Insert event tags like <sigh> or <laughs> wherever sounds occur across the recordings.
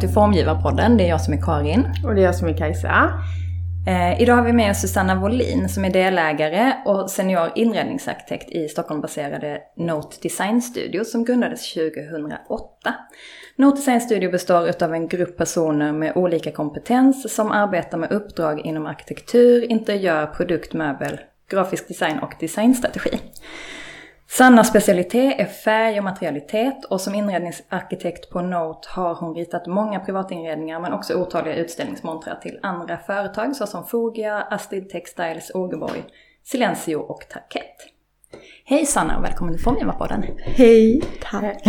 Till Formgivarpodden. Det är jag som är Karin. Och det är jag som är Kajsa. Eh, idag har vi med oss Susanna Wåhlin som är delägare och senior inredningsarkitekt i Stockholmbaserade Note Design Studio som grundades 2008. Note Design Studio består av en grupp personer med olika kompetens som arbetar med uppdrag inom arkitektur, interiör, produkt, möbel, grafisk design och designstrategi. Sannas specialitet är färg och materialitet och som inredningsarkitekt på Note har hon ritat många privatinredningar men också otaliga utställningsmontrar till andra företag såsom Fogia, Astrid Textiles, Ågeborg, Silencio och Tarkett. Hej Sanna och välkommen till Formgivarpodden. Hej, tack. <laughs>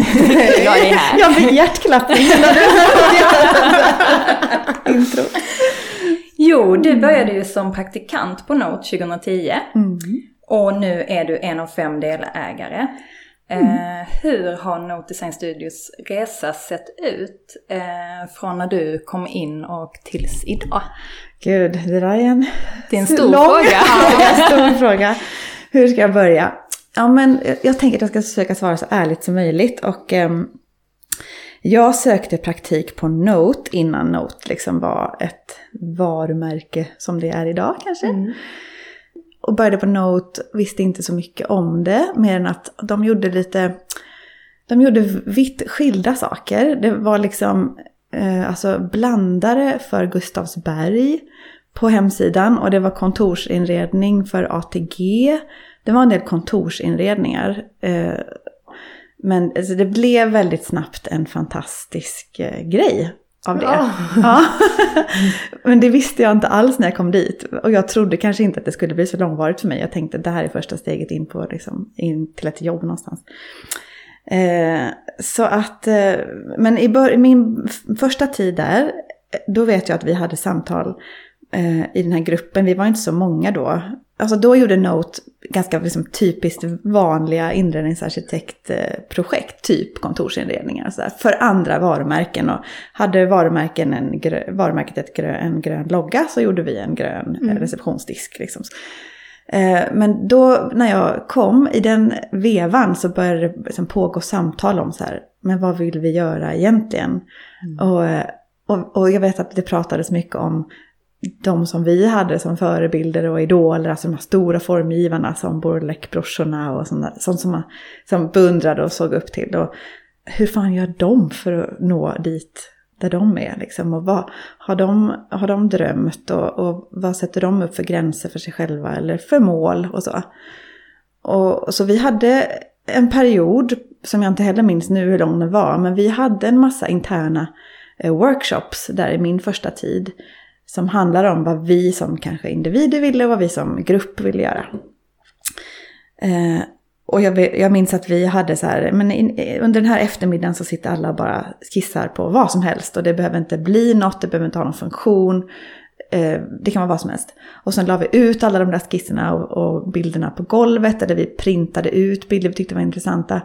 jag är här. Jag fick hjärtklappning <laughs> när du intro. Jo, du började ju som praktikant på Note 2010. Mm. Och nu är du en av fem delägare. Mm. Eh, hur har Note Design Studios resa sett ut eh, från när du kom in och tills idag? Gud, det där är en, det är en <laughs> stor lång, fråga. <laughs> ja, en stor fråga. Hur ska jag börja? Ja, men jag tänker att jag ska försöka svara så ärligt som möjligt. Och eh, jag sökte praktik på Note innan Note liksom var ett varumärke som det är idag kanske. Mm och började på Note, visste inte så mycket om det, mer än att de gjorde lite, de gjorde vitt skilda saker. Det var liksom eh, alltså blandare för Gustavsberg på hemsidan och det var kontorsinredning för ATG. Det var en del kontorsinredningar. Eh, men alltså, det blev väldigt snabbt en fantastisk eh, grej av det. Oh. <laughs> Ja. Men det visste jag inte alls när jag kom dit. Och jag trodde kanske inte att det skulle bli så långvarigt för mig. Jag tänkte att det här är första steget in, på, liksom, in till ett jobb någonstans. Eh, så att, eh, men i, bör, i, min första tid där, då vet jag att vi hade samtal eh, i den här gruppen. Vi var inte så många då. Alltså då gjorde Note ganska liksom typiskt vanliga inredningsarkitektprojekt, typ kontorsinredningar så där, för andra varumärken. Och hade varumärken en grö, varumärket ett grö, en grön logga så gjorde vi en grön mm. receptionsdisk. Liksom. Eh, men då när jag kom i den vevan så började det liksom pågå samtal om så här, men vad vill vi göra egentligen? Mm. Och, och, och jag vet att det pratades mycket om de som vi hade som förebilder och idoler, alltså de här stora formgivarna som Borlek-brorsorna och sånt, sånt som man som beundrade och såg upp till. Och hur fan gör de för att nå dit där de är liksom? Och vad har de, har de drömt och, och vad sätter de upp för gränser för sig själva eller för mål och så. Och, så vi hade en period, som jag inte heller minns nu hur lång den var, men vi hade en massa interna eh, workshops där i min första tid som handlar om vad vi som kanske individer ville och vad vi som grupp ville göra. Eh, och jag, jag, minns att vi hade så här, men in, under den här eftermiddagen så sitter alla och bara skissar på vad som helst. Och det behöver inte bli något, det behöver inte ha någon funktion. Eh, det kan vara vad som helst. Och sen la vi ut alla de där skisserna och, och bilderna på golvet. Eller vi printade ut bilder vi tyckte var intressanta.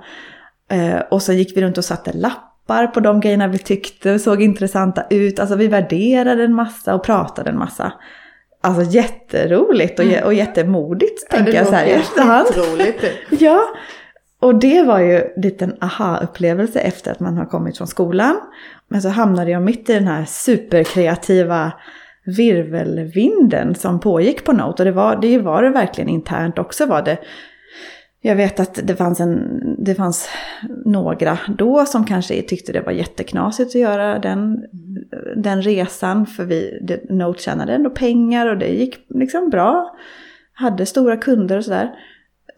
Eh, och så gick vi runt och satte lapp lappar på de grejerna vi tyckte såg intressanta ut. Alltså vi värderade en massa och pratade en massa. Alltså jätteroligt och, mm. och jättemodigt ja, tänker jag så här i efterhand. Typ. <laughs> ja, och det var ju en liten aha-upplevelse efter att man har kommit från skolan. Men så hamnade jag mitt i den här superkreativa virvelvinden som pågick på Note. Och det var det var det verkligen internt också var det jag vet att det fanns, en, det fanns några då som kanske tyckte det var jätteknasigt att göra den, den resan. För vi, det, Note tjänade ändå pengar och det gick liksom bra. Hade stora kunder och sådär.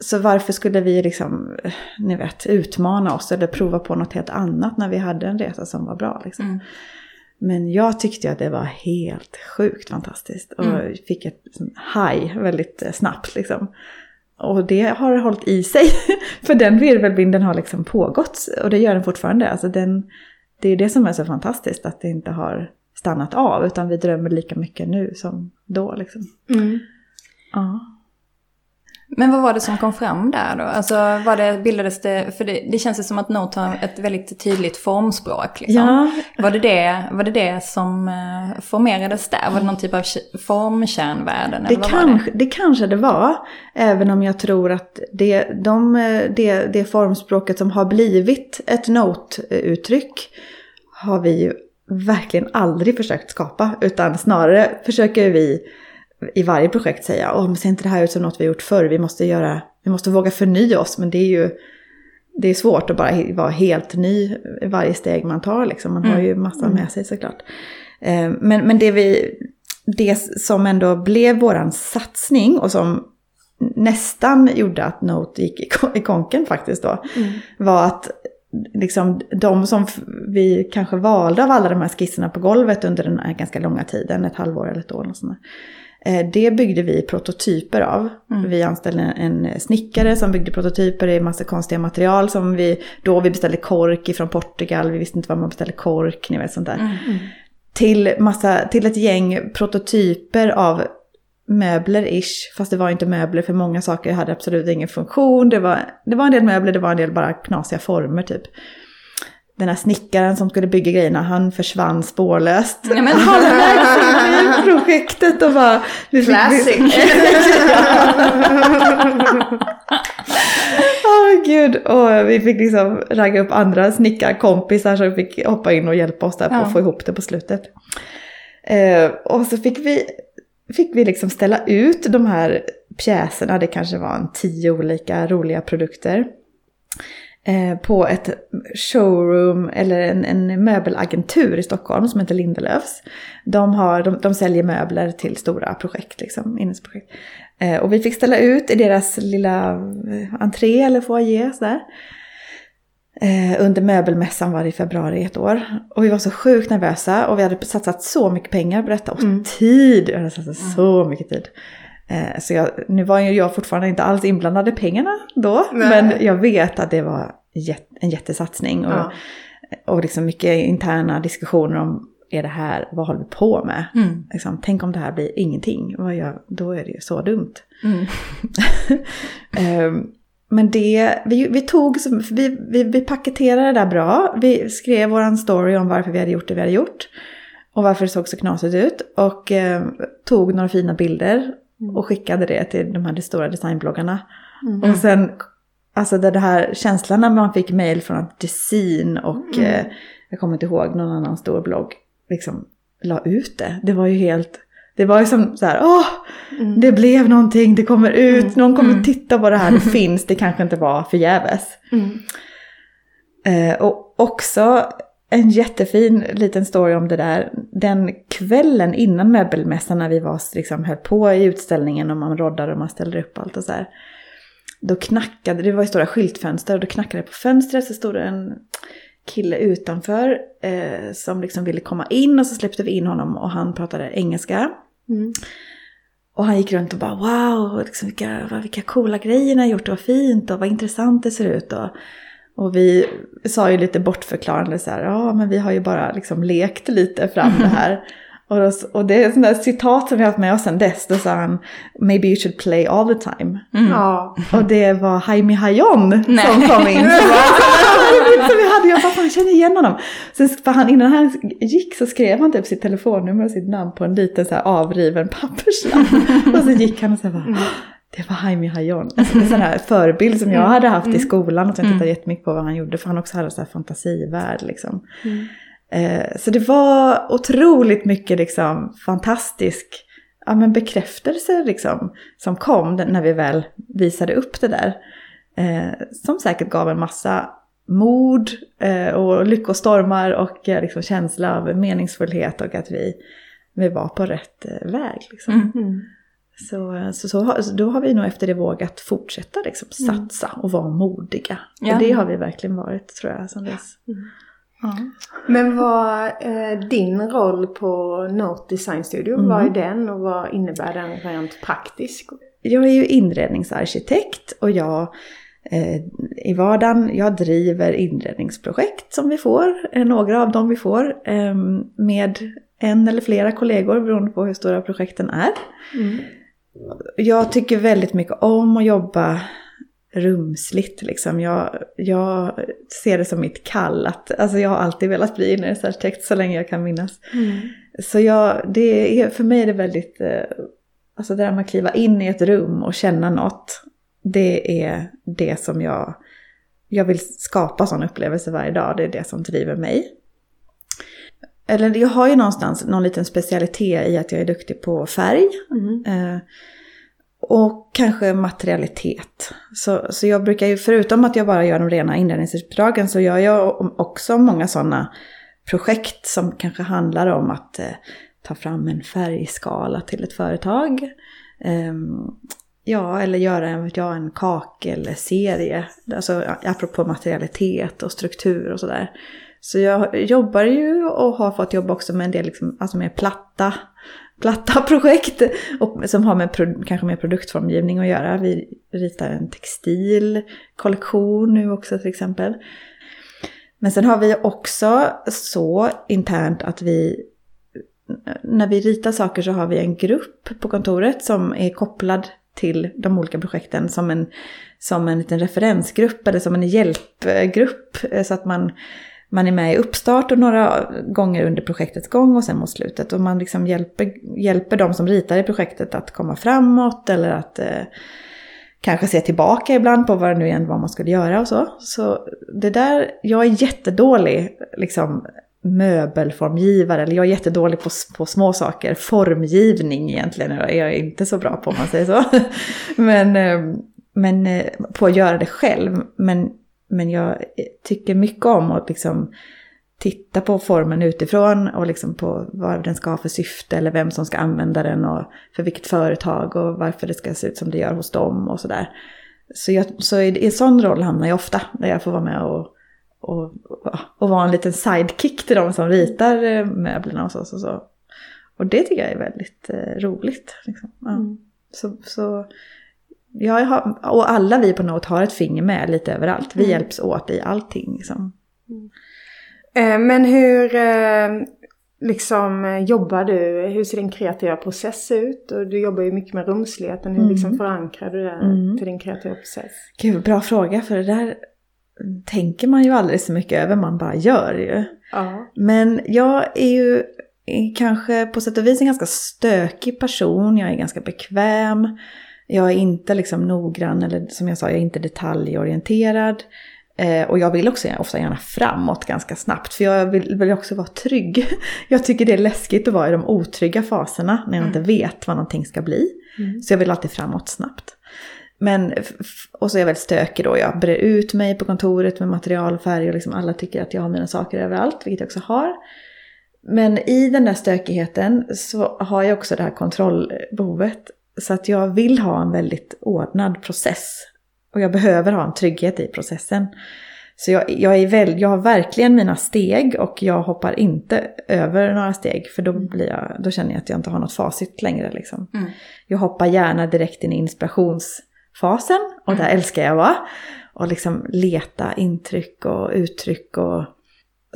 Så varför skulle vi liksom, ni vet, utmana oss eller prova på något helt annat när vi hade en resa som var bra liksom. Mm. Men jag tyckte att det var helt sjukt fantastiskt och mm. fick ett high väldigt snabbt liksom. Och det har hållit i sig. <laughs> För den virvelvinden har liksom pågått. Och det gör den fortfarande. Alltså den, det är det som är så fantastiskt. Att det inte har stannat av. Utan vi drömmer lika mycket nu som då. Liksom. Mm. Ja. Men vad var det som kom fram där då? Alltså var det, bildades det, för det, det känns ju som att Note har ett väldigt tydligt formspråk. Liksom. Ja. Var, det det, var det det som uh, formerades där? Var det någon typ av formkärnvärden? Det, kanske, det? det kanske det var. Även om jag tror att det, de, det, det formspråket som har blivit ett Note-uttryck har vi ju verkligen aldrig försökt skapa. Utan snarare försöker vi i varje projekt säga, åh men ser inte det här ut som något vi gjort förr, vi måste, göra, vi måste våga förnya oss. Men det är ju det är svårt att bara vara helt ny i varje steg man tar. Liksom. Man har ju massa Mm. med sig såklart. Eh, Men, men det, vi, det som ändå blev våran satsning och som nästan gjorde att Note gick i ko- i konken faktiskt då, Mm. var att liksom, de som vi kanske valde av alla de här skisserna på golvet under den här ganska långa tiden, ett halvår eller ett år. Och sånt där, eh, det byggde vi prototyper av. Mm. Vi anställde en snickare som byggde prototyper i massa konstiga material som vi, då vi beställde kork ifrån Portugal, vi visste inte var man beställde kork, ni vet sånt där. Mm. Till, massa, till ett gäng prototyper av möbler-ish. Fast det var inte möbler för många saker hade absolut ingen funktion. Det var, det var en del möbler, det var en del bara knasiga former typ. Den här snickaren som skulle bygga grejerna, han försvann spårlöst. Ja, men- Halvvägs <laughs> i projektet och bara... Classic. <laughs> Åh gud, och vi fick liksom ragga upp andra snickarkompisar som fick hoppa in och hjälpa oss där på Ja. att få ihop det på slutet. Eh, och så fick vi, fick vi liksom ställa ut de här pjäserna, det kanske var en tio olika roliga produkter. Eh, på ett showroom eller en, en möbelagentur i Stockholm som heter Lindelöfs. De, har, de, de säljer möbler till stora projekt, liksom, innesprojekt. Eh, och vi fick ställa ut i deras lilla eh, entré eller foyer sådär. Eh, under möbelmässan var det i februari ett år. Och vi var så sjukt nervösa och vi hade satsat så mycket pengar på detta och Mm. tid. Vi hade satsat så mycket tid. Eh, så jag, nu var ju jag fortfarande inte alls inblandad i pengarna då. Nej. Men jag vet att det var en jättesatsning. Och, Ja. och liksom mycket interna diskussioner om, är det här, vad håller vi på med? Mm. Liksom, tänk om det här blir ingenting, vad gör, då är det ju så dumt. Mm. <laughs> Ehm, Men det, vi, vi tog, vi, vi, vi paketerade det där bra. Vi skrev våran story om varför vi hade gjort det vi hade gjort. Och varför det såg så knasigt ut. Och eh, tog några fina bilder. Och skickade det till de här stora designbloggarna. Och sen, alltså det, här känslan när man fick mail från Design och eh, jag kommer inte ihåg någon annan stor blogg. Liksom la ut det. Det var ju helt, det var ju som så här, åh, det blev någonting, det kommer ut, någon kommer Mm. titta på det här, det <laughs> finns, det kanske inte var förgäves. Mm. Eh, och också en jättefin liten story om det där. Den kvällen innan möbelmässan när vi var, liksom, höll på i utställningen och man roddade och man ställde upp allt och så här. Då knackade, det var ju stora skyltfönster och då knackade det på fönstret så stod det en kille utanför eh, som liksom ville komma in och så släppte vi in honom och han pratade engelska. Mm. Och han gick runt och bara wow, liksom vilka, vilka coola grejer ni har gjort och vad fint och vad intressant det ser ut. Och, och vi sa ju lite bortförklarande så här, ja men vi har ju bara liksom lekt lite fram det här. <laughs> Och, då, och det är där citat som vi har haft med oss sedan dess, då sa han maybe you should play all the time. Mm. Ja. Och det var Jaime Hayon Nej. som kom in. Så bara, så vi hade, jag bara, fan, jag känner igen honom. Sen, för han, innan han gick så skrev han typ sitt telefonnummer och sitt namn på en liten så här avriven papperslapp. <laughs> och så gick han och så bara, "Ah, det var Jaime Hayon. Alltså, en sån här förebild som jag hade haft i skolan och sen tittade jättemycket på vad han gjorde. För han också hade en sån här fantasivärld liksom. Eh, så det var otroligt mycket liksom fantastisk ja, men bekräftelse liksom, som kom när vi väl visade upp det där. Eh, som säkert gav en massa mod eh, och lyckostormar och eh, liksom känsla av meningsfullhet och att vi, vi var på rätt eh, väg. Liksom. Mm. Mm. Så, eh, så, så, då har vi nog efter det vågat fortsätta liksom, satsa och vara modiga. Ja. Och det har vi verkligen varit tror jag sedan dess. Ja. Men vad är din roll på Note Design Studio? Mm. Vad är den och vad innebär den rent praktiskt? Jag är ju inredningsarkitekt och jag eh, i vardagen, jag driver inredningsprojekt som vi får, eh, några av dem vi får, eh, med en eller flera kollegor beroende på hur stora projekten är. Mm. Jag tycker väldigt mycket om att jobba rumsligt liksom. Jag, jag ser det som mitt kall. Att, alltså jag har alltid velat bli inredningsarkitekt så länge jag kan minnas. Mm. Så jag, det är, för mig är det väldigt, eh, alltså det där med att kliva in i ett rum och känna något. Det är det som jag, jag vill skapa sån upplevelse varje dag. Det är det som driver mig. Eller jag har ju någonstans någon liten specialitet i att jag är duktig på färg. Mm. Eh, och kanske materialitet. Så, så jag brukar ju, förutom att jag bara gör de rena inredningsuppdragen, så gör jag också många sådana projekt som kanske handlar om att eh, ta fram en färgskala till ett företag. Ehm, ja, eller göra en, jag, en kakelserie. Alltså apropå materialitet och struktur och sådär. Så jag jobbar ju och har fått jobba också med en del liksom, alltså mer platta, platta <laughs> projekt. Och, som har med kanske med produktformgivning att göra. Vi ritar en textilkollektion nu också till exempel. Men sen har vi också så internt att vi när vi ritar saker så har vi en grupp på kontoret som är kopplad till de olika projekten som en, som en liten referensgrupp eller som en hjälpgrupp. Eh, så att man, man är med i uppstart och några gånger under projektets gång och sen mot slutet. Och man liksom hjälper, hjälper de som ritar i projektet att komma framåt eller att eh, kanske se tillbaka ibland på vad det nu är vad man skulle göra och så. Så det där, jag är jättedålig liksom möbelformgivare, eller jag är jättedålig på, på små saker. Formgivning egentligen är jag inte så bra på om man säger så. <laughs> men, eh, men eh, på att göra det själv. Men, men jag tycker mycket om att liksom titta på formen utifrån och liksom på vad den ska ha för syfte eller vem som ska använda den och för vilket företag och varför det ska se ut som det gör hos dem och sådär. Så, jag, så i en sån roll hamnar jag ofta, där jag får vara med och och, och vara en liten sidekick till de som ritar eh, möblerna och så. så, så. Och det tycker jag är väldigt eh, roligt. Liksom. Ja. Mm. Så, så jag har, och alla vi på Note har ett finger med lite överallt. Vi mm. hjälps åt i allting. Liksom. Mm. Eh, men hur eh, liksom jobbar du? Hur ser din kreativa process ut? Och du jobbar ju mycket med rumsligheten. Hur mm. liksom förankrar du det mm. till din kreativa process? Gud, bra fråga. För det där tänker man ju aldrig så mycket över, man bara gör ju. Ja. Men jag är ju kanske på sätt och vis en ganska stökig person, jag är ganska bekväm. Jag är inte liksom noggrann eller som jag sa, jag är inte detaljorienterad. Eh, och jag vill också ofta gärna framåt ganska snabbt, för jag vill, vill också vara trygg. <laughs> Jag tycker det är läskigt att vara i de otrygga faserna när jag mm. inte vet vad någonting ska bli. Mm. Så jag vill alltid framåt snabbt. Men, och så är jag väldigt stökig då. Jag brer ut mig på kontoret med material och färg och liksom alla tycker att jag har mina saker överallt, vilket jag också har. Men i den där stökigheten så har jag också det här kontrollbehovet. Så att jag vill ha en väldigt ordnad process. Och jag behöver ha en trygghet i processen. Så jag, jag, är väl, jag har verkligen mina steg och jag hoppar inte över några steg. För då, blir jag, då känner jag att jag inte har något facit längre. Liksom. Mm. Jag hoppar gärna direkt in i inspirations fasen och där mm. älskar jag att vara. Och liksom leta intryck och uttryck och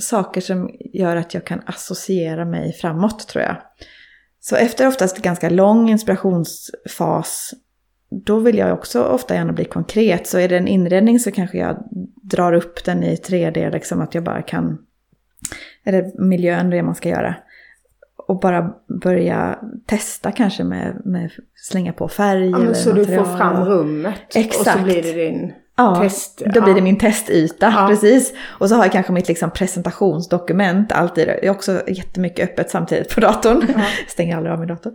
saker som gör att jag kan associera mig framåt tror jag. Så efter oftast ganska lång inspirationsfas, då vill jag också ofta gärna bli konkret. Så är det en inredning så kanske jag drar upp den i 3D, liksom att jag bara kan, eller miljön, det man ska göra och bara börja testa kanske med, med slänga på färg ja, eller Så material. du får fram rummet Exakt. och så blir det din ja, test. då blir det min testyta, ja. precis. Och så har jag kanske mitt liksom presentationsdokument alltid. Jag är också jättemycket öppet samtidigt på datorn. Ja. <laughs> Stänger aldrig av min dator.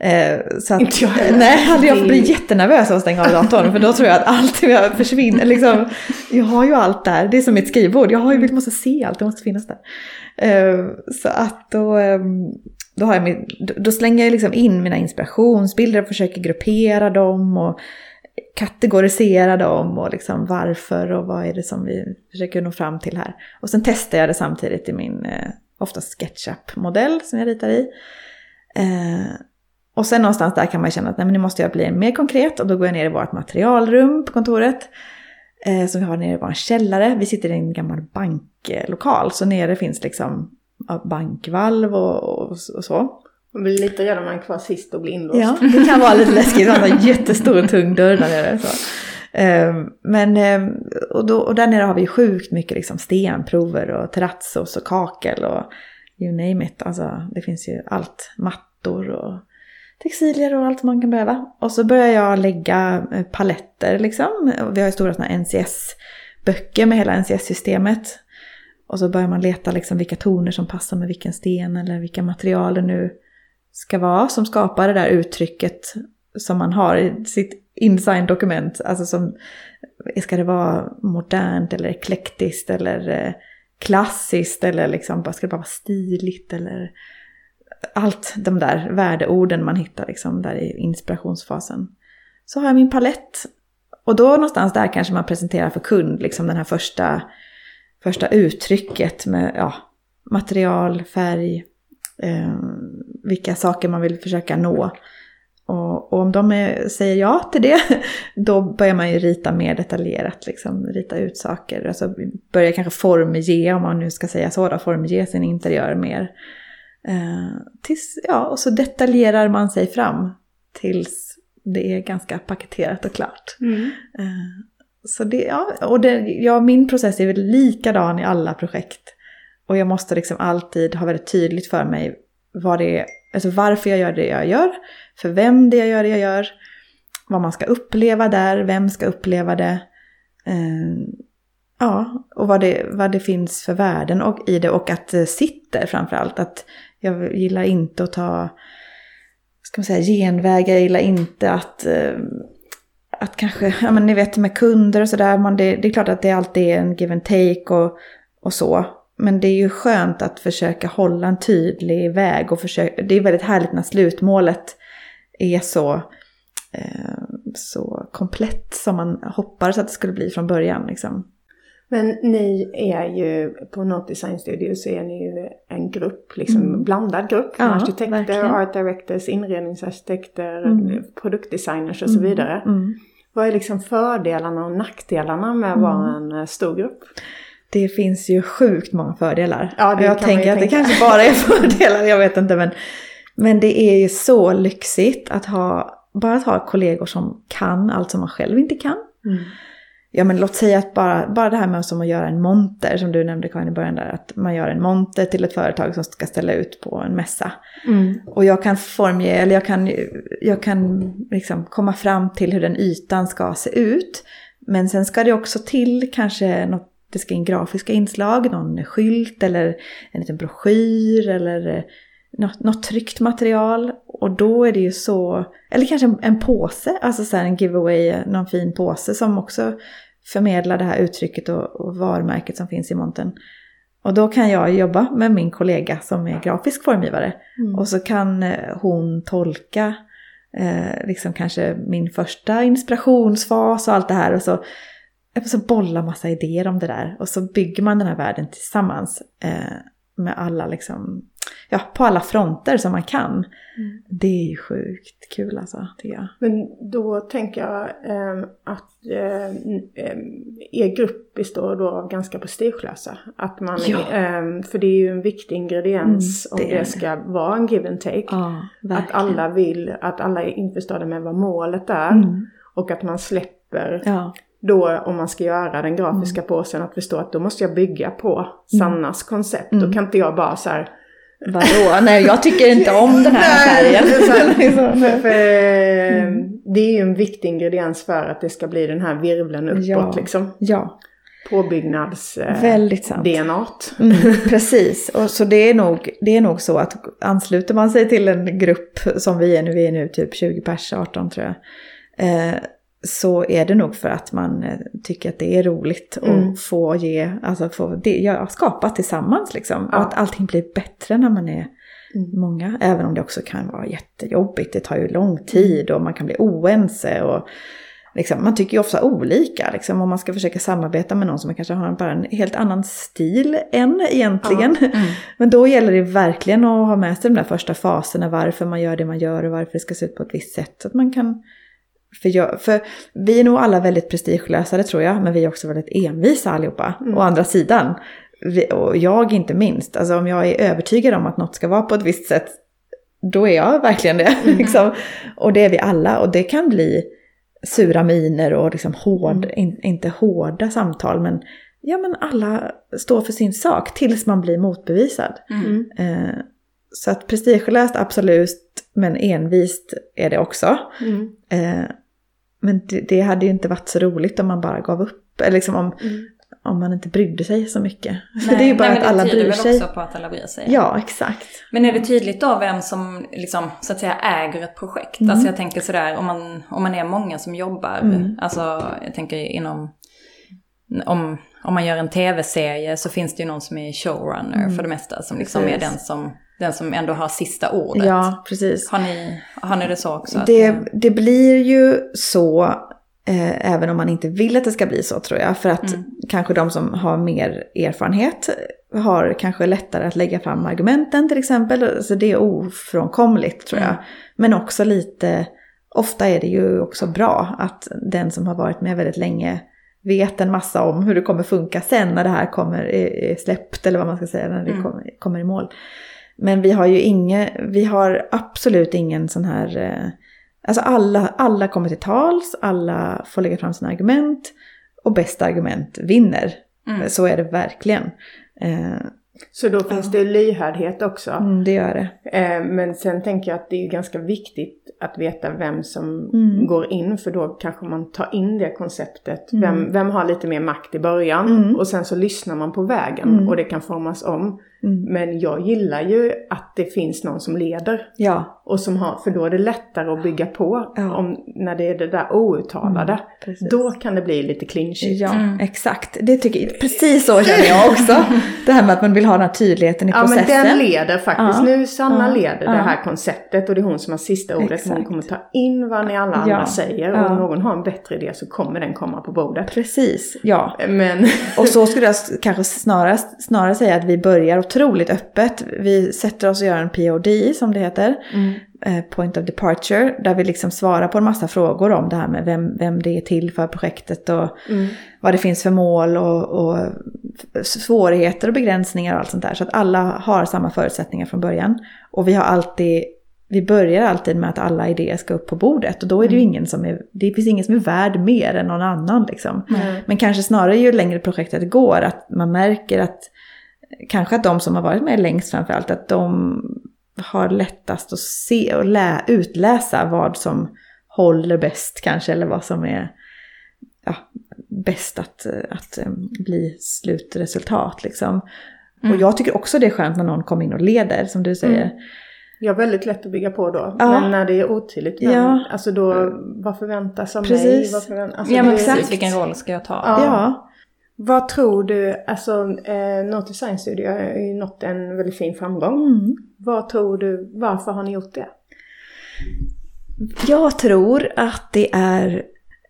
Eh, så att, Inte jag. Nej, jag blir jättennervös av att stänga av datorn. för då tror jag att allt försvinner. Liksom, jag har ju allt där, det är som mitt skrivbord. Jag har ju, måste se allt, det måste finnas där. Eh, så att då, ehm, då, har jag min, då slänger jag liksom in mina inspirationsbilder och försöker gruppera dem och kategorisera dem och liksom varför och vad är det som vi försöker nå fram till här. Och sen testar jag det samtidigt i min eh, ofta SketchUp-modell som jag ritar i. Eh, och sen någonstans där kan man känna att nej, men nu måste jag bli mer konkret och då går jag ner i vårt materialrum på kontoret. Eh, som vi har nere i vår källare. Vi sitter i en gammal banklokal så nere finns liksom bankvalv och, och, och så. Man blir lite rädd om man är kvar sist och blir inlåst. Ja, det kan vara lite <laughs> läskigt. Man har en jättestor tung dörr där nere. Så. Ehm, men, ehm, och, då, och där nere har vi sjukt mycket liksom stenprover och terrazos och kakel och you name it. Alltså, det finns ju allt. Mattor och textilier och allt man kan behöva. Och så börjar jag lägga eh, paletter liksom. Vi har ju stora sådana NCS-böcker med hela NCS-systemet. Och så börjar man leta liksom vilka toner som passar med vilken sten eller vilka material det nu ska vara som skapar det där uttrycket som man har i sitt InDesign-dokument. Alltså som, ska det vara modernt eller eklektiskt eller eh, klassiskt eller liksom, ska det bara vara stiligt eller allt de där värdeorden man hittar liksom där i inspirationsfasen. Så har jag min palett. Och då någonstans där kanske man presenterar för kund liksom den här första, första uttrycket med ja, material, färg, eh, vilka saker man vill försöka nå. Och, och, om de är, säger ja till det, <laughs> då börjar man ju rita mer detaljerat, liksom, rita ut saker. Alltså börjar kanske formge, om man nu ska säga så, då, formge sin interiör mer. Eh, tills, ja, och så detaljerar man sig fram tills det är ganska paketerat och klart. Mm. Eh, så det, ja, och det, ja, min process är väl likadan i alla projekt. Och jag måste liksom alltid ha väldigt tydligt för mig vad det är, alltså varför jag gör det jag gör, för vem det jag gör det jag gör, vad man ska uppleva där, vem ska uppleva det. Eh, ja, och vad det, vad det finns för värden och, i det och att det sitter framförallt. Att jag gillar inte att ta ska man säga, genvägar, jag gillar inte att, eh, att kanske, ja men ni vet med kunder och sådär, det, det är klart att det alltid är en give and take och, och så. Men det är ju skönt att försöka hålla en tydlig väg och försöka, det är väldigt härligt när slutmålet är så, eh, så komplett som man hoppades att det skulle bli från början. Liksom. Men ni är ju, på Not Design Studio så är ni ju en grupp, liksom mm. blandad grupp. Ja, arkitekter, verkligen. art directors, inredningsarkitekter, mm. produktdesigners och så mm. vidare. Mm. Vad är liksom fördelarna och nackdelarna med att vara mm. en eh, stor grupp? Det finns ju sjukt många fördelar. Ja, jag tänker att tänka. det kanske bara är <laughs> fördelar, jag vet inte. Men, men det är ju så lyxigt att ha, bara att ha kollegor som kan allt som man själv inte kan. Mm ja men låt säga att bara, bara det här med som att göra en monter som du nämnde Karin i början där. Att man gör en monter till ett företag som ska ställa ut på en mässa. Mm. Och jag kan formge, eller jag kan, jag kan liksom komma fram till hur den ytan ska se ut. Men sen ska det också till kanske något, det ska in grafiska inslag, någon skylt eller en liten broschyr eller något, något tryckt material. Och då är det ju så, eller kanske en, en påse, alltså så en giveaway, någon fin påse som också förmedlar det här uttrycket och, och varumärket som finns i monten. Och då kan jag jobba med min kollega som är grafisk formgivare. Mm. Och så kan eh, hon tolka eh, liksom kanske min första inspirationsfas och allt det här. Och så, så bollar massa idéer om det där. Och så bygger man den här världen tillsammans. Eh, med alla liksom ja, på alla fronter som man kan. Mm. Det är ju sjukt kul alltså, tycker jag. Men då tänker jag eh, att eh, er grupp består då av ganska prestigelösa. Att man, ja. eh, för det är ju en viktig ingrediens mm, det om det ska vara en give and take. Ja, att alla vill, att alla är införstådda med vad målet är. Mm. Och att man släpper ja då om man ska göra den grafiska mm. påsen att förstå att då måste jag bygga på mm. Sannas koncept. Mm. Då kan inte jag bara så här Vadå? Nej, jag tycker inte om den här <laughs> färgen. Liksom. för, <laughs> för, mm. Det är ju en viktig ingrediens för att det ska bli den här virvlen uppåt ja. liksom. Ja. Påbyggnads eh, Väldigt sant. DNA. Mm, <laughs> precis, och så det är, nog, det är nog så att ansluter man sig till en grupp som vi är nu, vi är nu typ 20 pers, 18 tror jag. Eh, så är det nog för att man eh, tycker att det är roligt mm. att få ge, alltså få det, ja, skapa tillsammans liksom. Ja. Och att allting blir bättre när man är mm. många. Även om det också kan vara jättejobbigt, det tar ju lång tid och man kan bli oense. Och liksom, man tycker ju ofta olika liksom, om man ska försöka samarbeta med någon som kanske har bara en helt annan stil än egentligen. Ja. Mm. <laughs> Men då gäller det verkligen att ha med sig de där första faserna, varför man gör det man gör och varför det ska se ut på ett visst sätt. Så att man kan för, jag, för vi är nog alla väldigt prestigelösa, det tror jag, men vi är också väldigt envisa allihopa. Mm. Å andra sidan, vi, och jag inte minst, alltså om jag är övertygad om att något ska vara på ett visst sätt, då är jag verkligen det. <laughs> Mm. liksom. Och det är vi alla, och det kan bli sura miner och liksom hård, mm. in, inte hårda samtal, men ja men alla står för sin sak tills man blir motbevisad. Mm. Eh, så att prestigelöst absolut, men envist är det också. Mm. Eh, men det, det, hade ju inte varit så roligt om man bara gav upp. Eller liksom om, mm. om man inte brydde sig så mycket. För <laughs> det är ju bara nej, att alla bryr sig. Det tyder också på att alla bryr sig. Ja, exakt. Men är det tydligt då vem som liksom, så att säga äger ett projekt? Mm. Alltså jag tänker sådär om man, om man är många som jobbar, Mm. alltså jag tänker inom om, om man gör en tv-serie så finns det ju någon som är showrunner för det mesta. Som liksom är Mm. Precis. den som, den som ändå har sista ordet. Ja, precis. Har, ni, har ni det så också? Det, det blir ju så, eh, även om man inte vill att det ska bli så tror jag. För att Mm. kanske de som har mer erfarenhet har kanske lättare att lägga fram argumenten till exempel. Så det är ofrånkomligt tror jag. Mm. Men också lite, ofta är det ju också bra att den som har varit med väldigt länge vet en massa om hur det kommer funka sen när det här kommer, är, är släppt eller vad man ska säga, när det Mm. kommer, kommer i mål. Men vi har ju inge, vi har absolut ingen sån här, eh, alltså alla, alla kommer till tals, alla får lägga fram sina argument och bästa argument vinner. Mm. Så är det verkligen. Eh, Så då finns det lyhördhet också. mm, det gör det. Eh, Men sen tänker jag att det är ganska viktigt att veta vem som Mm. går in för då kanske man tar in det konceptet. Mm. Vem, vem har lite mer makt i början Mm. och sen så lyssnar man på vägen Mm. och det kan formas om. Mm. Men jag gillar ju att det finns någon som leder. Ja, Och som har, för då är det lättare att bygga på Ja. om, när det är det där outtalade. Mm, precis. då kan det bli lite clinchigt. ja Mm. exakt. Det tycker jag, precis så känner jag också. <laughs> Det här med att man vill ha den här tydligheten i Ja men processen. den leder faktiskt. Ja. Nu Sanna Ja. leder Ja. det här konceptet och det är hon som har sista ordet. Men hon Exakt. kommer ta in vad ni alla andra Ja. säger. Ja. Och om någon har en bättre idé så kommer den komma på bordet. Precis, ja. Men Och så skulle jag kanske snarare, snarare säga att vi börjar otroligt öppet. Vi sätter oss och gör en POD som det heter. eh, Point of Departure. Där vi liksom svarar på en massa frågor om det här med vem, vem det är till för projektet och Mm. vad det finns för mål och, och svårigheter och begränsningar och allt sånt där. Så att alla har samma förutsättningar från början. Och vi har alltid, vi börjar alltid med att alla idéer ska upp på bordet. Och då är det ju ingen som är, det finns ingen som är värd mer än någon annan liksom. Mm. Men kanske snarare ju längre projektet går att man märker att kanske att de som har varit med längst framförallt att de har lättast att se och lä, utläsa vad som håller bäst kanske eller vad som är ja, bäst att, att eh, bli slutresultat liksom. Mm. Och jag tycker också det är skönt när någon kommer in och leder som du säger. Mm. jag har väldigt lätt att bygga på då. Ja. Men när det är otydligt. Vem, Ja. Alltså då, vad förväntas av mig? Precis. Vad förväntas, alltså Ja men precis, vilken roll ska jag ta? Ja. Ja. Vad tror du, alltså eh, Not Design Studio har ju nått en väldigt fin framgång. Mm. Vad tror du, varför har ni gjort det? Jag tror att det är,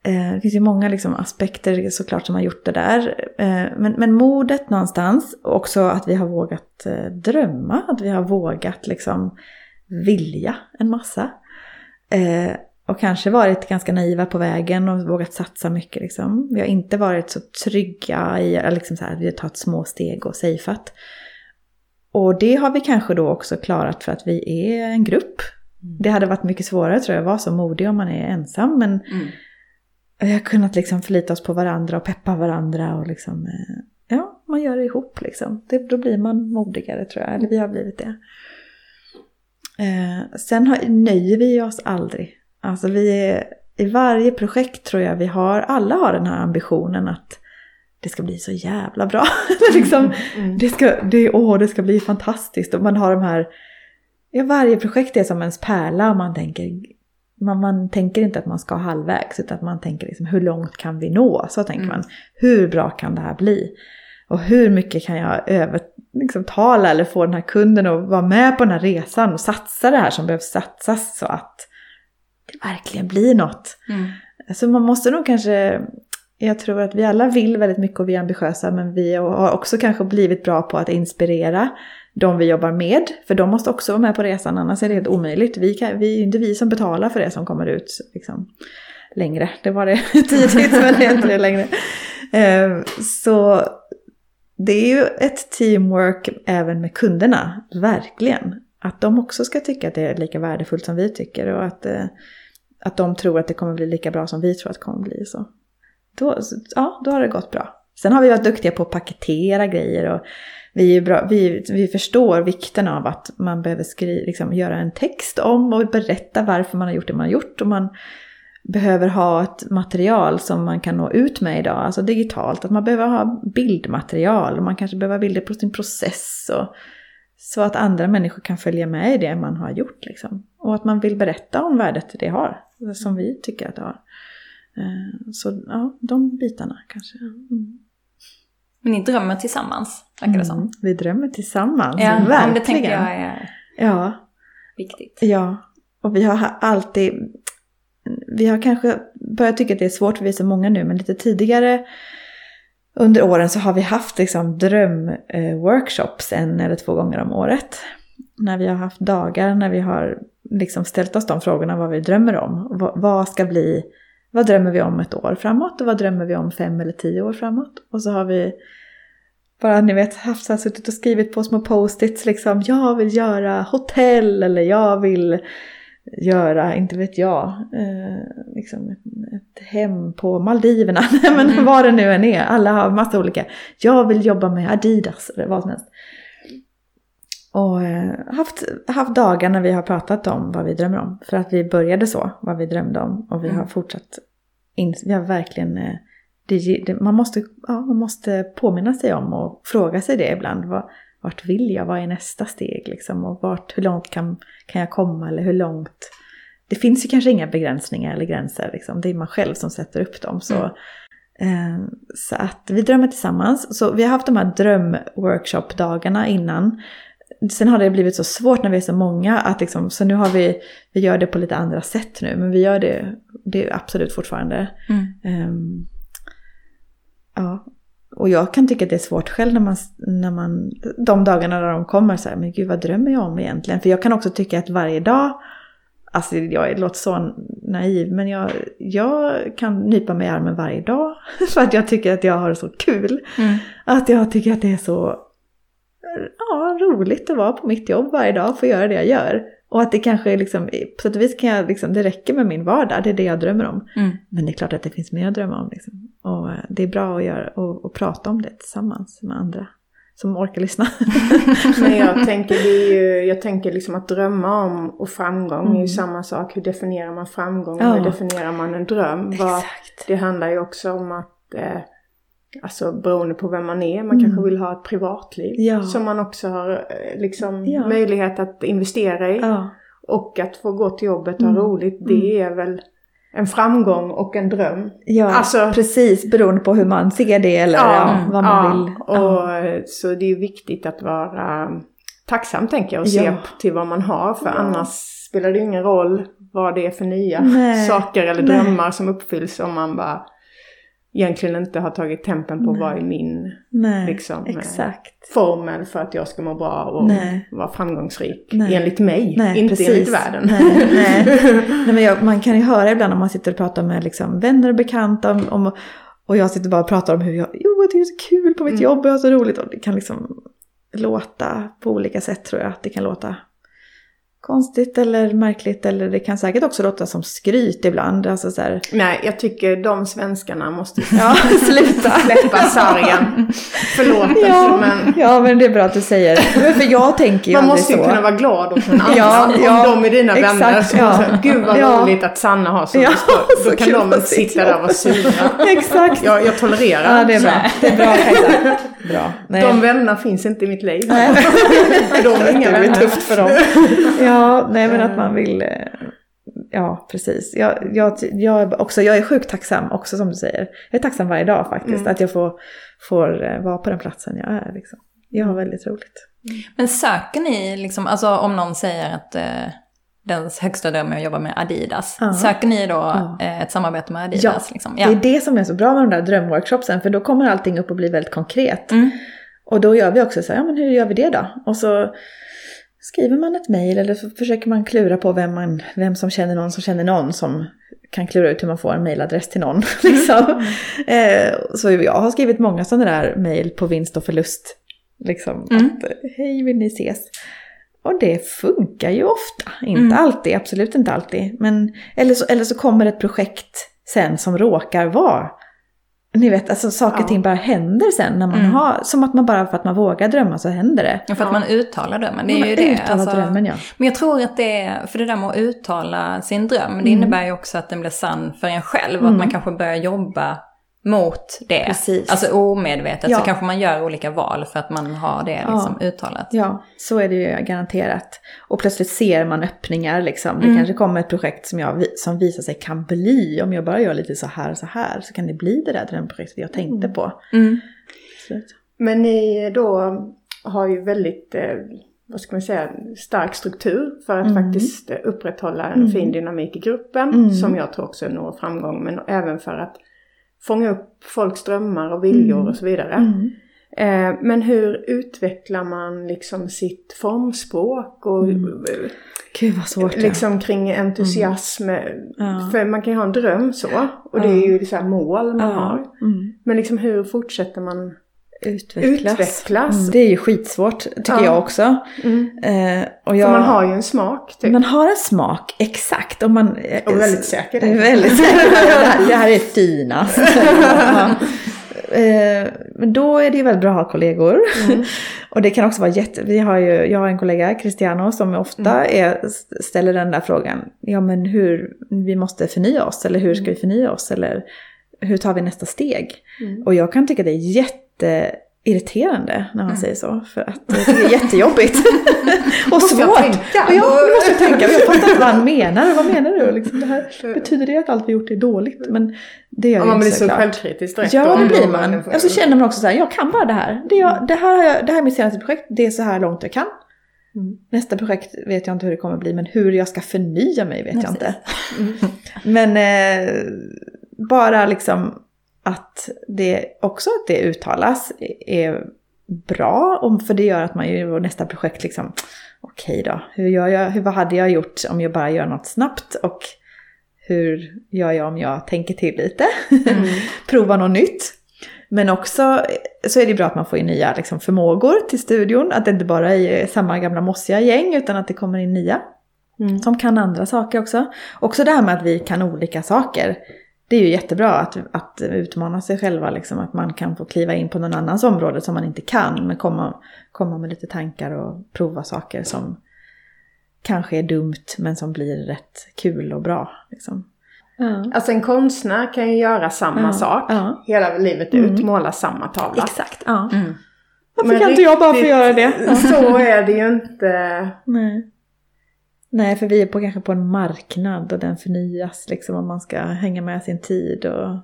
eh, det finns ju många liksom aspekter såklart som har gjort det där. Eh, men, men modet någonstans, också att vi har vågat eh, drömma, att vi har vågat liksom vilja en massa. Och kanske varit ganska naiva på vägen och vågat satsa mycket. Liksom. Vi har inte varit så trygga i liksom så här, vi har tagit små steg och safeat. Och det har vi kanske då också klarat för att vi är en grupp. Det hade varit mycket svårare tror jag att vara så modig om man är ensam. Men Mm. vi har kunnat liksom förlita oss på varandra och peppa varandra. Och liksom, eh, ja, man gör det ihop liksom. Det, då blir man modigare tror jag. Eller vi har blivit det. Eh, sen har, nöjer vi oss aldrig. Alltså vi är, i varje projekt tror jag vi har, alla har den här ambitionen att det ska bli så jävla bra. <laughs> liksom, Mm. det, ska, det, åh, det ska bli fantastiskt. Och man har de här, ja, varje projekt är som ens pärla och man tänker, man, man tänker inte att man ska halvvägs utan att man tänker liksom, hur långt kan vi nå? Så tänker Mm. man, hur bra kan det här bli? Och hur mycket kan jag övertala liksom, tala eller få den här kunden att vara med på den här resan och satsa det här som behövs satsas så att verkligen blir något. Mm. Så man måste nog kanske, jag tror att vi alla vill väldigt mycket och vi är ambitiösa men vi har också kanske blivit bra på att inspirera de vi jobbar med. För de måste också vara med på resan annars är det helt omöjligt. Vi, kan, vi är ju inte vi som betalar för det som kommer ut liksom, längre. Det var det <laughs> tidigt men det är inte det längre. Eh, Så det är ju ett teamwork även med kunderna, verkligen. Att de också ska tycka att det är lika värdefullt som vi tycker och att, eh, att de tror att det kommer bli lika bra som vi tror att det kommer bli. Så. Då, ja, då har det gått bra. Sen har vi varit duktiga på att paketera grejer och vi, är bra, vi, vi förstår vikten av att man behöver skri, liksom, göra en text om och berätta varför man har gjort det man har gjort. Och man behöver ha ett material som man kan nå ut med idag, alltså digitalt. Att man behöver ha bildmaterial och man kanske behöver ha bilder på sin process. Och, så att andra människor kan följa med i det man har gjort. Liksom. Och att man vill berätta om värdet det har, som vi tycker att det har. Eh, så ja, de bitarna kanske. Mm. Men ni drömmer tillsammans, verkar det som. Mm, vi drömmer tillsammans, ja, verkligen. det tänker jag är ja. viktigt. Ja, och vi har alltid... Vi har kanske börjat tycka att det är svårt för vi är så många nu, men lite tidigare under åren så har vi haft liksom drömworkshops en eller två gånger om året. När vi har haft dagar när vi har liksom ställt oss de frågorna vad vi drömmer om. Vad ska bli, vad drömmer vi om ett år framåt och vad drömmer vi om fem eller tio år framåt? Och så har vi bara ni vet haft så här, suttit och skrivit på små post-its liksom. Jag vill göra hotell eller jag vill göra, inte vet jag, eh, liksom ett, ett, hem på Maldiverna. <laughs> Men mm. vad det nu än är. Alla har massa olika. Jag vill jobba med Adidas eller vad som helst. Och eh, haft, haft dagar när vi har pratat om vad vi drömmer om. För att vi började så, vad vi drömde om. Och vi har mm. fortsatt, in, vi har verkligen, eh, det, det, man, måste, ja, man måste påminna sig om och fråga sig det ibland. Vad, vart vill jag? Vad är nästa steg liksom? Och vart, hur långt kan, kan jag komma? Eller hur långt? Det finns ju kanske inga begränsningar eller gränser. Liksom. Det är man själv som sätter upp dem. Så, mm. eh, så att vi drömmer tillsammans. Så vi har haft de här drömworkshop-dagarna innan. Sen har det blivit så svårt när vi är så många att liksom, så nu har vi, vi gör det på lite andra sätt nu. Men vi gör det, det är absolut fortfarande. Mm. Um, ja, och jag kan tycka att det är svårt själv när man, när man de dagarna när de kommer så här, men gud vad drömmer jag om egentligen? För jag kan också tycka att varje dag, alltså jag låter så naiv, men jag, jag kan nypa mig i armen varje dag. <laughs> För att jag tycker att jag har så kul. Mm. Att jag tycker att det är så ja, roligt att vara på mitt jobb varje dag och få göra det jag gör. Och att det kanske liksom, på sätt och vis kan jag liksom, det räcker med min vardag, det är det jag drömmer om. Mm. Men det är klart att det finns mer att drömma om. Liksom. Och eh, det är bra att göra och, och prata om det tillsammans med andra som orkar lyssna. <laughs> Men jag tänker, det är ju, jag tänker liksom att drömma om och framgång mm. är ju mm. samma sak. Hur definierar man framgång? Ja. Hur definierar man en dröm? Var, det handlar ju också om att eh, Alltså beroende på vem man är. Man mm. kanske vill ha ett privatliv. Ja. Som man också har eh, liksom ja. möjlighet att investera i. Ja. Och att få gå till jobbet och ha mm. roligt. Det mm. är väl en framgång och en dröm. Ja, alltså, precis. Beroende på hur man ser det eller ja, vad man vill. Och, Så det är viktigt att vara tacksam tänker jag och se till vad man har. För annars spelar det ingen roll vad det är för nya Nej. saker eller drömmar Nej. som uppfylls om man bara egentligen inte har tagit tempen på Nej. vad är min Nej, liksom, eh, exakt. formel för att jag ska må bra och Nej. vara framgångsrik. Nej. Enligt mig, Nej, inte precis. enligt världen. Nej, <laughs> nej. men jag, man kan ju höra ibland om man sitter och pratar med liksom, vänner och bekanta om, om, och jag sitter bara och pratar om hur jag, jo jag tycker det är så kul på mitt mm. jobb och jag har så roligt. Och det kan liksom låta på olika sätt tror jag. Det kan låta konstigt eller märkligt eller det kan säkert också låta som skryt ibland. Alltså så här... Nej, jag tycker de svenskarna måste ja, <laughs> sluta <laughs> släppa sargen. Förlåt ja, men... Ja, men det är bra att du säger För jag tänker ju Man måste ju så. kunna vara glad åt någon <laughs> annan. ja, ja, om de är dina exakt, vänner som ja. säger Gud vad ja. roligt att Sanna har så ja, Då kan de inte sitta där och vara sura. exakt. Jag, jag tolererar. Ja, det är bra. Det är bra, bra. Nej. De vännerna finns inte i mitt liv. Nej. de är inga vänner. Det är tufft för dem. Ja, nej men att man vill... Eh, ja, precis. Jag, jag, jag, också, jag är sjukt tacksam också som du säger. Jag är tacksam varje dag faktiskt. Mm. Att jag får, får eh, vara på den platsen jag är. Liksom. Jag har väldigt roligt. Men söker ni, liksom, alltså om någon säger att eh, dens högsta dröm är att jobba med Adidas. Ja. Söker ni då. Eh, ett samarbete med Adidas? Ja. Liksom? ja, det är det som är så bra med de där drömworkshopsen. För då kommer allting upp och blir väldigt konkret. Mm. Och då gör vi också så här, ja men hur gör vi det då? Och så skriver man ett mejl eller så försöker man klura på vem, man, vem som känner någon som känner någon som kan klura ut hur man får en mejladress till någon. <laughs> liksom. mm. eh, så jag har skrivit många sådana där mejl på vinst och förlust. Liksom mm. att hej vill ni ses? Och det funkar ju ofta. Inte mm. alltid, absolut inte alltid. Men, eller, så, eller så kommer ett projekt sen som råkar vara ni vet, alltså saker och ting bara händer sen när man Mm. har, som att man bara för att man vågar drömma så händer det. Ja, för att man uttalar drömmen. Det är Man ju det. uttalar alltså. drömmen, ja. Men jag tror att det är, för det där med att uttala sin dröm, Mm. det innebär ju också att den blir sann för en själv. Och att man kanske börjar jobba mot det. Precis. Alltså omedvetet Ja. så kanske man gör olika val för att man har det liksom uttalat. Ja, så är det ju garanterat. Och plötsligt ser man öppningar liksom. Det Mm. kanske kommer ett projekt som, jag, som visar sig kan bli, om jag bara gör lite så här och så här, så kan det bli det där drömprojektet jag tänkte på. Mm. Men ni då har ju väldigt, eh, vad ska man säga, stark struktur för att Mm. faktiskt eh, upprätthålla en fin dynamik i gruppen. Mm. Som jag tror också når framgång. Men även för att fånga upp folks drömmar och viljor och så vidare. Mm. Eh, men hur utvecklar man liksom sitt formspråk och Mm. Gud vad svårt liksom kring entusiasm? Ja. För man kan ju ha en dröm så. Och det är ju så mål man har. Mm. Men liksom hur fortsätter man? Utvecklas. Utvecklas. Mm. Det är ju skitsvårt, tycker Ja. jag också. Mm. Eh, och jag, För man har ju en smak typ. man har en smak, exakt. Och, man, Och väldigt säker. är väldigt säker. <laughs> det, här, det här är finast. <laughs> ja. eh, men då är det ju väldigt bra att ha kollegor. Mm. <laughs> och det kan också vara jätte... Vi har ju, jag har en kollega, Cristiano, som ofta Mm. är, ställer den där frågan. Ja men hur, vi måste förnya oss. Eller hur ska vi förnya oss? Eller hur tar vi nästa steg? Mm. Och jag kan tycka det är jätteirriterande när han Mm. säger så. För att det är jättejobbigt. <laughs> och jag svårt. tänka? Och ja, nu måste jag tänka. Jag fattar inte vad han menar. Vad menar du? Liksom det här, betyder det att allt vi gjort är dåligt? Men det gör Ja, ju man blir så självkritisk direkt. Ja, det blir man. Och så känner man också så här, jag kan bara det här. Det, jag, det, här jag, det här är mitt senaste projekt, det är så här långt jag kan. Mm. Nästa projekt vet jag inte hur det kommer bli, men hur jag ska förnya mig vet jag Precis. inte. <laughs> Men eh, bara liksom att det också att det uttalas är bra. För det gör att man ju nästa projekt liksom, okej då, hur gör jag, hur, vad hade jag gjort om jag bara gör något snabbt? Och hur gör jag om jag tänker till lite? Mm. <laughs> Prova något nytt. Men också så är det bra att man får in nya liksom, förmågor till studion. Att det inte bara är samma gamla mossiga gäng utan att det kommer in nya Mm. som kan andra saker också. Också det här med att vi kan olika saker. Det är ju jättebra att, att utmana sig själva, liksom, att man kan få kliva in på någon annans område som man inte kan. Men komma, komma med lite tankar och prova saker som kanske är dumt men som blir rätt kul och bra. Liksom. Ja. Alltså en konstnär kan ju göra samma Ja, sak ja. hela livet ut, måla samma tavla. Exakt, ja. Mm. Varför Men kan inte jag bara få göra det? <laughs> Så är det ju inte. Nej. Nej, för vi är på, kanske på en marknad och den förnyas liksom om man ska hänga med sin tid och...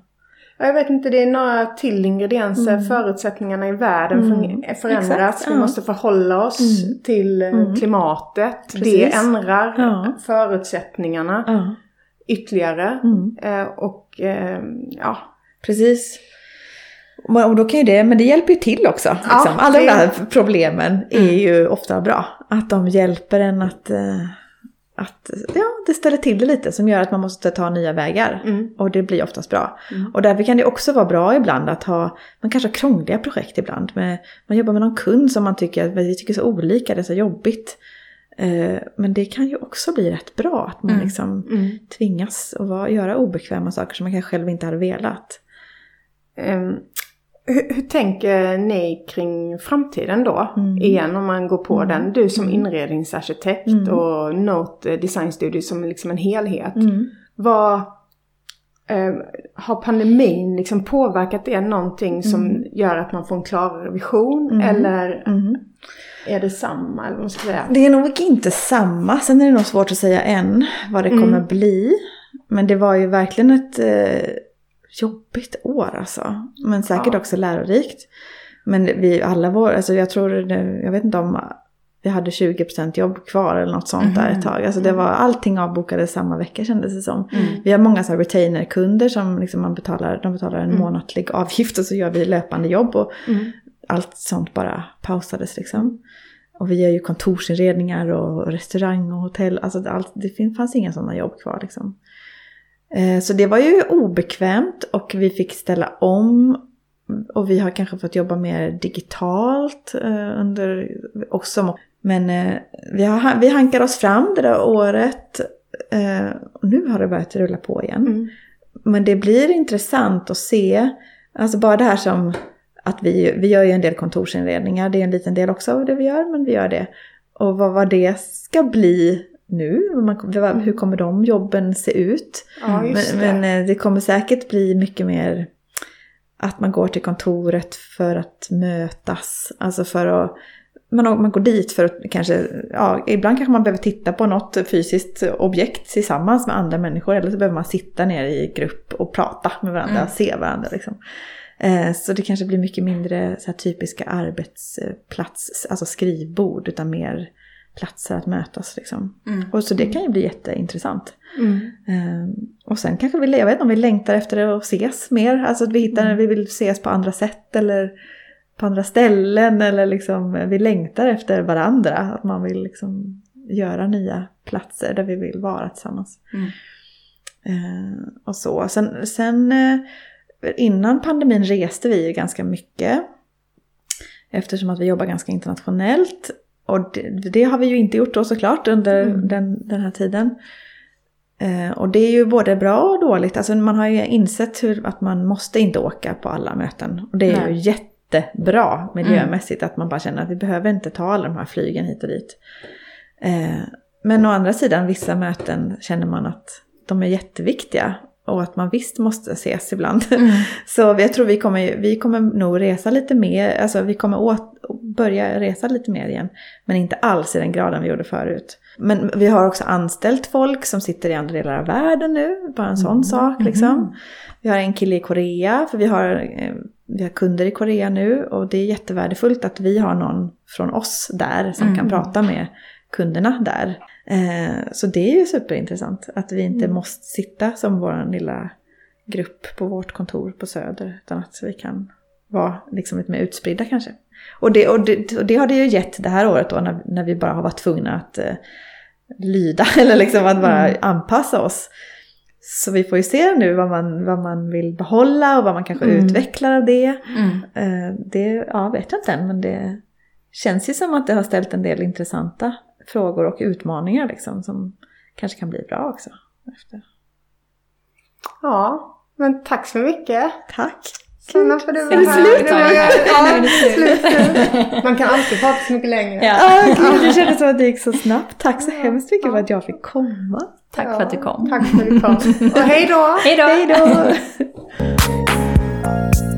Jag vet inte, det är några till ingredienser. Mm. Förutsättningarna i världen Mm. förändras. Exakt, Vi ja. måste förhålla oss Mm. till eh, Mm. klimatet. Det Precis. ändrar Ja. förutsättningarna Ja. ytterligare. Mm. Eh, och eh, ja, Precis. Och då kan ju det, men det hjälper ju till också. Liksom. Alla de det- där problemen är ju ofta bra. Att de hjälper en att, eh, att, ja, det ställer till det lite som gör att man måste ta nya vägar. mm. Och det blir oftast bra. Mm. Och därför kan det också vara bra ibland att ha, man kanske har krångliga projekt ibland. Med, man jobbar med någon kund som man tycker, vi tycker så olika, det är så jobbigt. Eh, men det kan ju också bli rätt bra att man Mm. liksom Mm. tvingas att vara, göra obekväma saker som man kanske själv inte hade velat. Ehm, hur, hur tänker ni kring framtiden då? Mm. Igen om man går på Mm. den. Du som Mm. inredningsarkitekt Mm. och Note Design Studio som liksom en helhet. Mm. Vad eh, har pandemin liksom påverkat det någonting som Mm. gör att man får en klarare vision? Eller är det samma? Eller vad ska säga? Det är nog inte samma. Sen är det nog svårt att säga än vad det Mm. kommer bli. Men det var ju verkligen ett eh, jobbigt år alltså. Men säkert Ja. också lärorikt. Men vi alla var, alltså jag tror, det- jag vet inte om vi hade 20% jobb kvar eller något sånt där Mhm. ett tag. Alltså det var, allting avbokades samma vecka kändes det som. Mm. Vi har många så här retainer-kunder som liksom man betalar, de betalar en Mm. månatlig avgift och så gör vi löpande jobb. Och Mm. allt sånt bara pausades liksom. Och vi gör ju kontorsinredningar och restaurang och hotell. Alltså allt, det fanns inga sådana jobb kvar liksom. Eh, Så det var ju obekvämt och vi fick ställa om. Och vi har kanske fått jobba mer digitalt eh, under också. Men eh, vi, har, vi hankar oss fram det där året. nu har det börjat rulla på igen. Mm. Men det blir intressant att se Alltså bara det här som att vi, vi gör ju en del kontorsinredningar, det är en liten del också av det vi gör, men vi gör det. Och vad, vad det ska bli nu, hur kommer de jobben se ut? Ja, det. men eh, det kommer säkert bli mycket mer att man går till kontoret för att mötas, alltså för att man, man går dit för att kanske, ja, ibland kanske man behöver titta på något fysiskt objekt tillsammans med andra människor. Eller så behöver man sitta ner i grupp och prata med varandra, Mm. se varandra liksom. Eh, så det kanske blir mycket mindre så typiska arbetsplats, alltså skrivbord, utan mer platser att mötas liksom. Mm. Och så det kan ju bli jätteintressant. Mm. Eh, och sen kanske vi, jag vet inte om vi längtar efter att ses mer, alltså att vi hittar, Mm. vi vill ses på andra sätt eller på andra ställen eller liksom vi längtar efter varandra. Att man vill liksom göra nya platser där vi vill vara tillsammans. Mm. Eh, och så. Sen, sen eh, innan pandemin reste vi ju ganska mycket. Eftersom att vi jobbar ganska internationellt. Och det, det har vi ju inte gjort då såklart under Mm. den, den här tiden. Eh, och det är ju både bra och dåligt. Alltså man har ju insett hur, att man måste inte åka på alla möten. Och det är ju Nej. jättebra miljömässigt att man bara känner att vi behöver inte ta alla de här flygen hit och dit. Eh, men å andra sidan, vissa möten känner man att de är jätteviktiga. Och att man visst måste ses ibland. <laughs> Mm. Så jag tror vi kommer, vi kommer nog resa lite mer, alltså vi kommer åt, börja resa lite mer igen. Men inte alls i den graden vi gjorde förut. Men vi har också anställt folk som sitter i andra delar av världen nu, bara en sån sak liksom. Vi har en kille i Korea, för vi har, eh, vi har kunder i Korea nu och det är jättevärdefullt att vi har någon från oss där som kan Mm. prata med kunderna där. Eh, så det är ju superintressant att vi inte måste sitta som vår lilla grupp på vårt kontor på Söder utan att vi kan vara liksom lite mer utspridda kanske. Och det, och det, och det har det ju gett det här året då när, när vi bara har varit tvungna att eh, lyda <laughs> eller liksom att bara anpassa oss. Så vi får ju se nu vad man, vad man vill behålla och vad man kanske Mm. utvecklar av det. Mm. Eh, det ja, vet jag inte än men det känns ju som att det har ställt en del intressanta frågor och utmaningar liksom som kanske kan bli bra också. Efter. Ja, men tack så mycket. Tack! Sanna för du var här. slut? Var- <laughs> Ja. Man kan alltid prata så mycket längre. Ja. Ah, gud, det kändes som att det gick så snabbt. Tack så hemskt mycket för att jag fick komma. Tack för att du kom. Tack för att du kom. <laughs> Och hej då! Hej då! Hej då! <laughs>